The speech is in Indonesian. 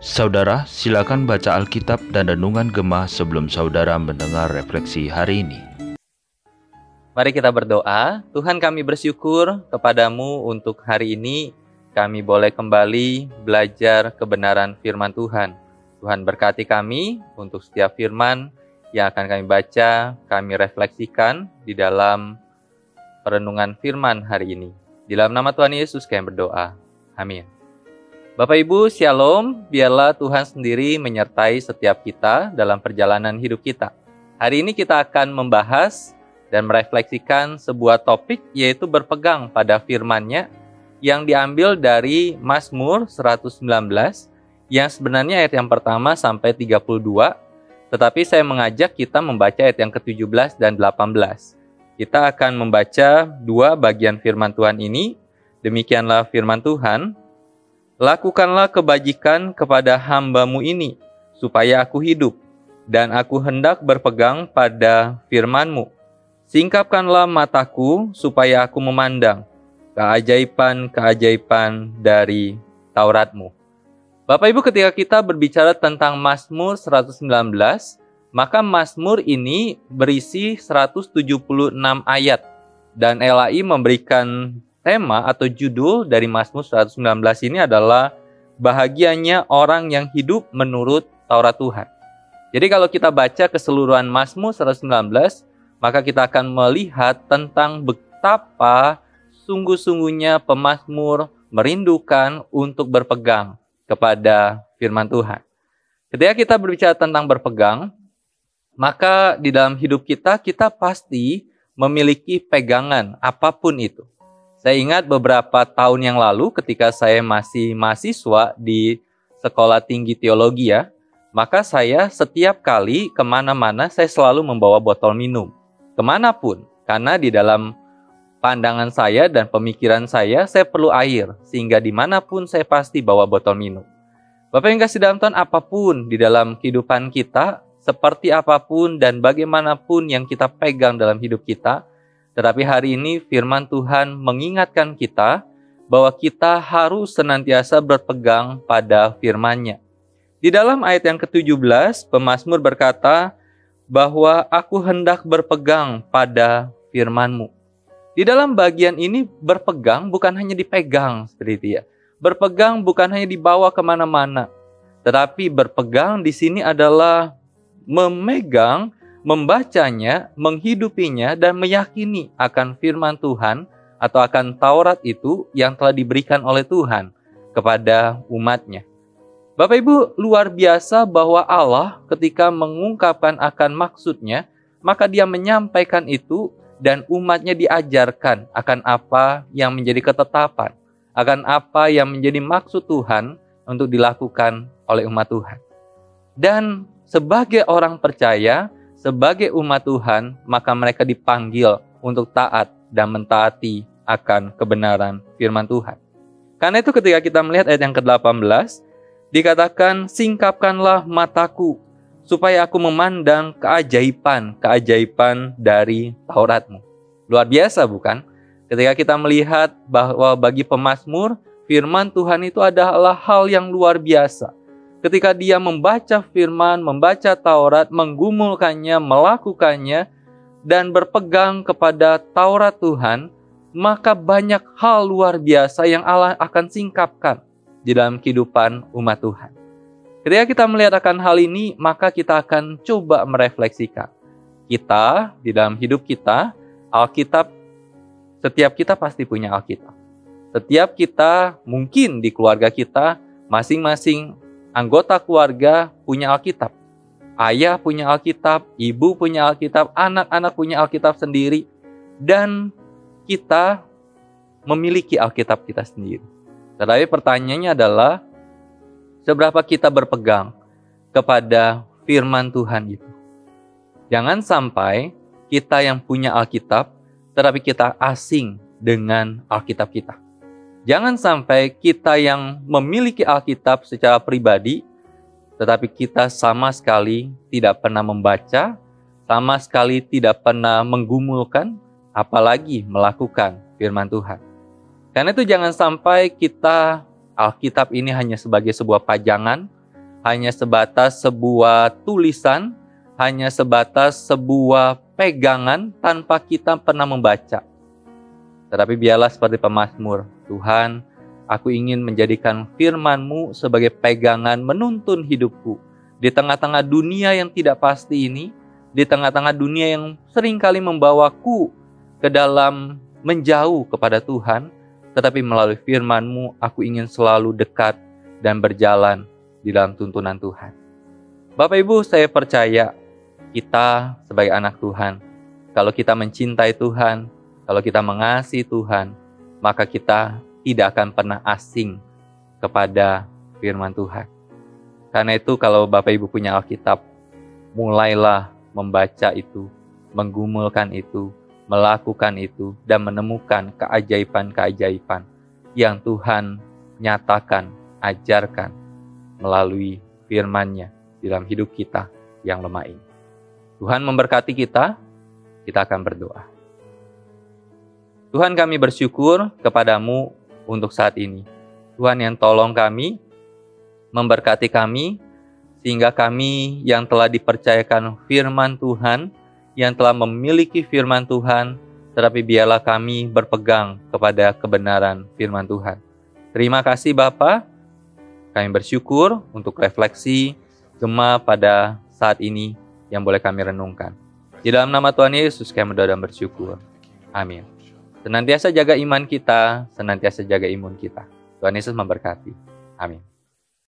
Saudara, silakan baca Alkitab dan Renungan Gemah sebelum saudara mendengar refleksi hari ini. Mari kita berdoa. Tuhan kami bersyukur kepadamu untuk hari ini kami boleh kembali belajar kebenaran firman Tuhan. Tuhan berkati kami untuk setiap firman yang akan kami baca, kami refleksikan di dalam perenungan firman hari ini. Di dalam nama Tuhan Yesus kami berdoa. Amin. Bapak Ibu, Shalom. Biarlah Tuhan sendiri menyertai setiap kita dalam perjalanan hidup kita. Hari ini kita akan membahas dan merefleksikan sebuah topik yaitu berpegang pada firman-Nya yang diambil dari Mazmur 119 yang sebenarnya ayat yang pertama sampai 32, tetapi saya mengajak kita membaca ayat yang ke-17 dan 18. Kita akan membaca dua bagian firman Tuhan ini. Demikianlah firman Tuhan, Lakukanlah kebajikan kepada hambamu ini, supaya aku hidup, dan aku hendak berpegang pada firmanmu. Singkapkanlah mataku, supaya aku memandang keajaiban-keajaiban dari Tauratmu. Bapak Ibu ketika kita berbicara tentang Mazmur 119, maka Mazmur ini berisi 176 ayat. Dan LAI memberikan tema atau judul dari Mazmur 119 ini adalah bahagianya orang yang hidup menurut Taurat Tuhan. Jadi kalau kita baca keseluruhan Mazmur 119, maka kita akan melihat tentang betapa sungguh-sungguhnya pemazmur merindukan untuk berpegang kepada firman Tuhan. Ketika kita berbicara tentang berpegang, maka di dalam hidup kita kita pasti memiliki pegangan apa pun itu. Saya ingat beberapa tahun yang lalu ketika saya masih mahasiswa di sekolah tinggi teologi ya, maka saya setiap kali ke mana-mana saya selalu membawa botol minum. Ke mana pun, karena di dalam pandangan saya dan pemikiran saya, saya perlu air, sehingga di mana pun saya pasti bawa botol minum. Bapak yang kasih dalam Tuhan, apa pun di dalam kehidupan kita, seperti apa pun dan bagaimanapun yang kita pegang dalam hidup kita, tetapi hari ini firman Tuhan mengingatkan kita bahwa kita harus senantiasa berpegang pada firman-Nya. Di dalam ayat yang ke-17, pemazmur berkata bahwa aku hendak berpegang pada firman-Mu. Di dalam bagian ini berpegang bukan hanya dipegang seperti itu ya. Berpegang bukan hanya dibawa ke mana-mana. Tetapi berpegang di sini adalah memegang membacanya, menghidupinya, dan meyakini akan firman Tuhan atau akan Taurat itu yang telah diberikan oleh Tuhan kepada umatnya. Bapak Ibu, luar biasa bahwa Allah ketika mengungkapkan akan maksudnya, maka dia menyampaikan itu dan umatnya diajarkan akan apa yang menjadi ketetapan, akan apa yang menjadi maksud Tuhan untuk dilakukan oleh umat Tuhan. Dan sebagai orang percaya, sebagai umat Tuhan, maka mereka dipanggil untuk taat dan mentaati akan kebenaran firman Tuhan. Karena itu ketika kita melihat ayat yang ke-18, dikatakan, Singkapkanlah mataku, supaya aku memandang keajaiban-keajaiban dari Tauratmu. Luar biasa bukan? Ketika kita melihat bahwa bagi pemazmur, firman Tuhan itu adalah hal yang luar biasa ketika dia membaca firman, membaca Taurat, menggumulkannya, melakukannya, dan berpegang kepada Taurat Tuhan, maka banyak hal luar biasa yang Allah akan singkapkan di dalam kehidupan umat Tuhan. Ketika kita melihat akan hal ini, maka kita akan coba merefleksikan. Kita, di dalam hidup kita, Alkitab, setiap kita pasti punya Alkitab. Setiap kita, mungkin di keluarga kita, masing-masing anggota keluarga punya Alkitab. Ayah punya Alkitab, ibu punya Alkitab, anak-anak punya Alkitab sendiri, dan kita memiliki Alkitab kita sendiri. Tetapi pertanyaannya adalah, seberapa kita berpegang kepada firman Tuhan itu? Jangan sampai kita yang punya Alkitab, tetapi kita asing dengan Alkitab kita. Jangan sampai kita yang memiliki Alkitab secara pribadi, tetapi kita sama sekali tidak pernah membaca, sama sekali tidak pernah menggumulkan, apalagi melakukan firman Tuhan. Karena itu jangan sampai kita Alkitab ini hanya sebagai sebuah pajangan, hanya sebatas sebuah tulisan, hanya sebatas sebuah pegangan tanpa kita pernah membaca. Tetapi biarlah seperti pemazmur, Tuhan, aku ingin menjadikan firman-Mu sebagai pegangan menuntun hidupku. Di tengah-tengah dunia yang tidak pasti ini, di tengah-tengah dunia yang sering kali membawaku ke dalam menjauh kepada Tuhan, tetapi melalui firman-Mu aku ingin selalu dekat dan berjalan di dalam tuntunan Tuhan. Bapak Ibu, saya percaya kita sebagai anak Tuhan, kalau kita mencintai Tuhan, kalau kita mengasihi Tuhan, maka kita tidak akan pernah asing kepada firman Tuhan. Karena itu kalau Bapak Ibu punya Alkitab, mulailah membaca itu, menggumulkan itu, melakukan itu dan menemukan keajaiban-keajaiban yang Tuhan nyatakan, ajarkan melalui firman-Nya dalam hidup kita yang lemah ini. Tuhan memberkati kita, kita akan berdoa. Tuhan kami bersyukur kepadamu untuk saat ini. Tuhan yang tolong kami, memberkati kami, sehingga kami yang telah dipercayakan firman Tuhan, yang telah memiliki firman Tuhan, tetapi biarlah kami berpegang kepada kebenaran firman Tuhan. Terima kasih Bapa. Kami bersyukur untuk refleksi Gema pada saat ini yang boleh kami renungkan. Di dalam nama Tuhan Yesus kami berdoa dan bersyukur. Amin. Senantiasa jaga iman kita, senantiasa jaga imun kita. Tuhan Yesus memberkati. Amin.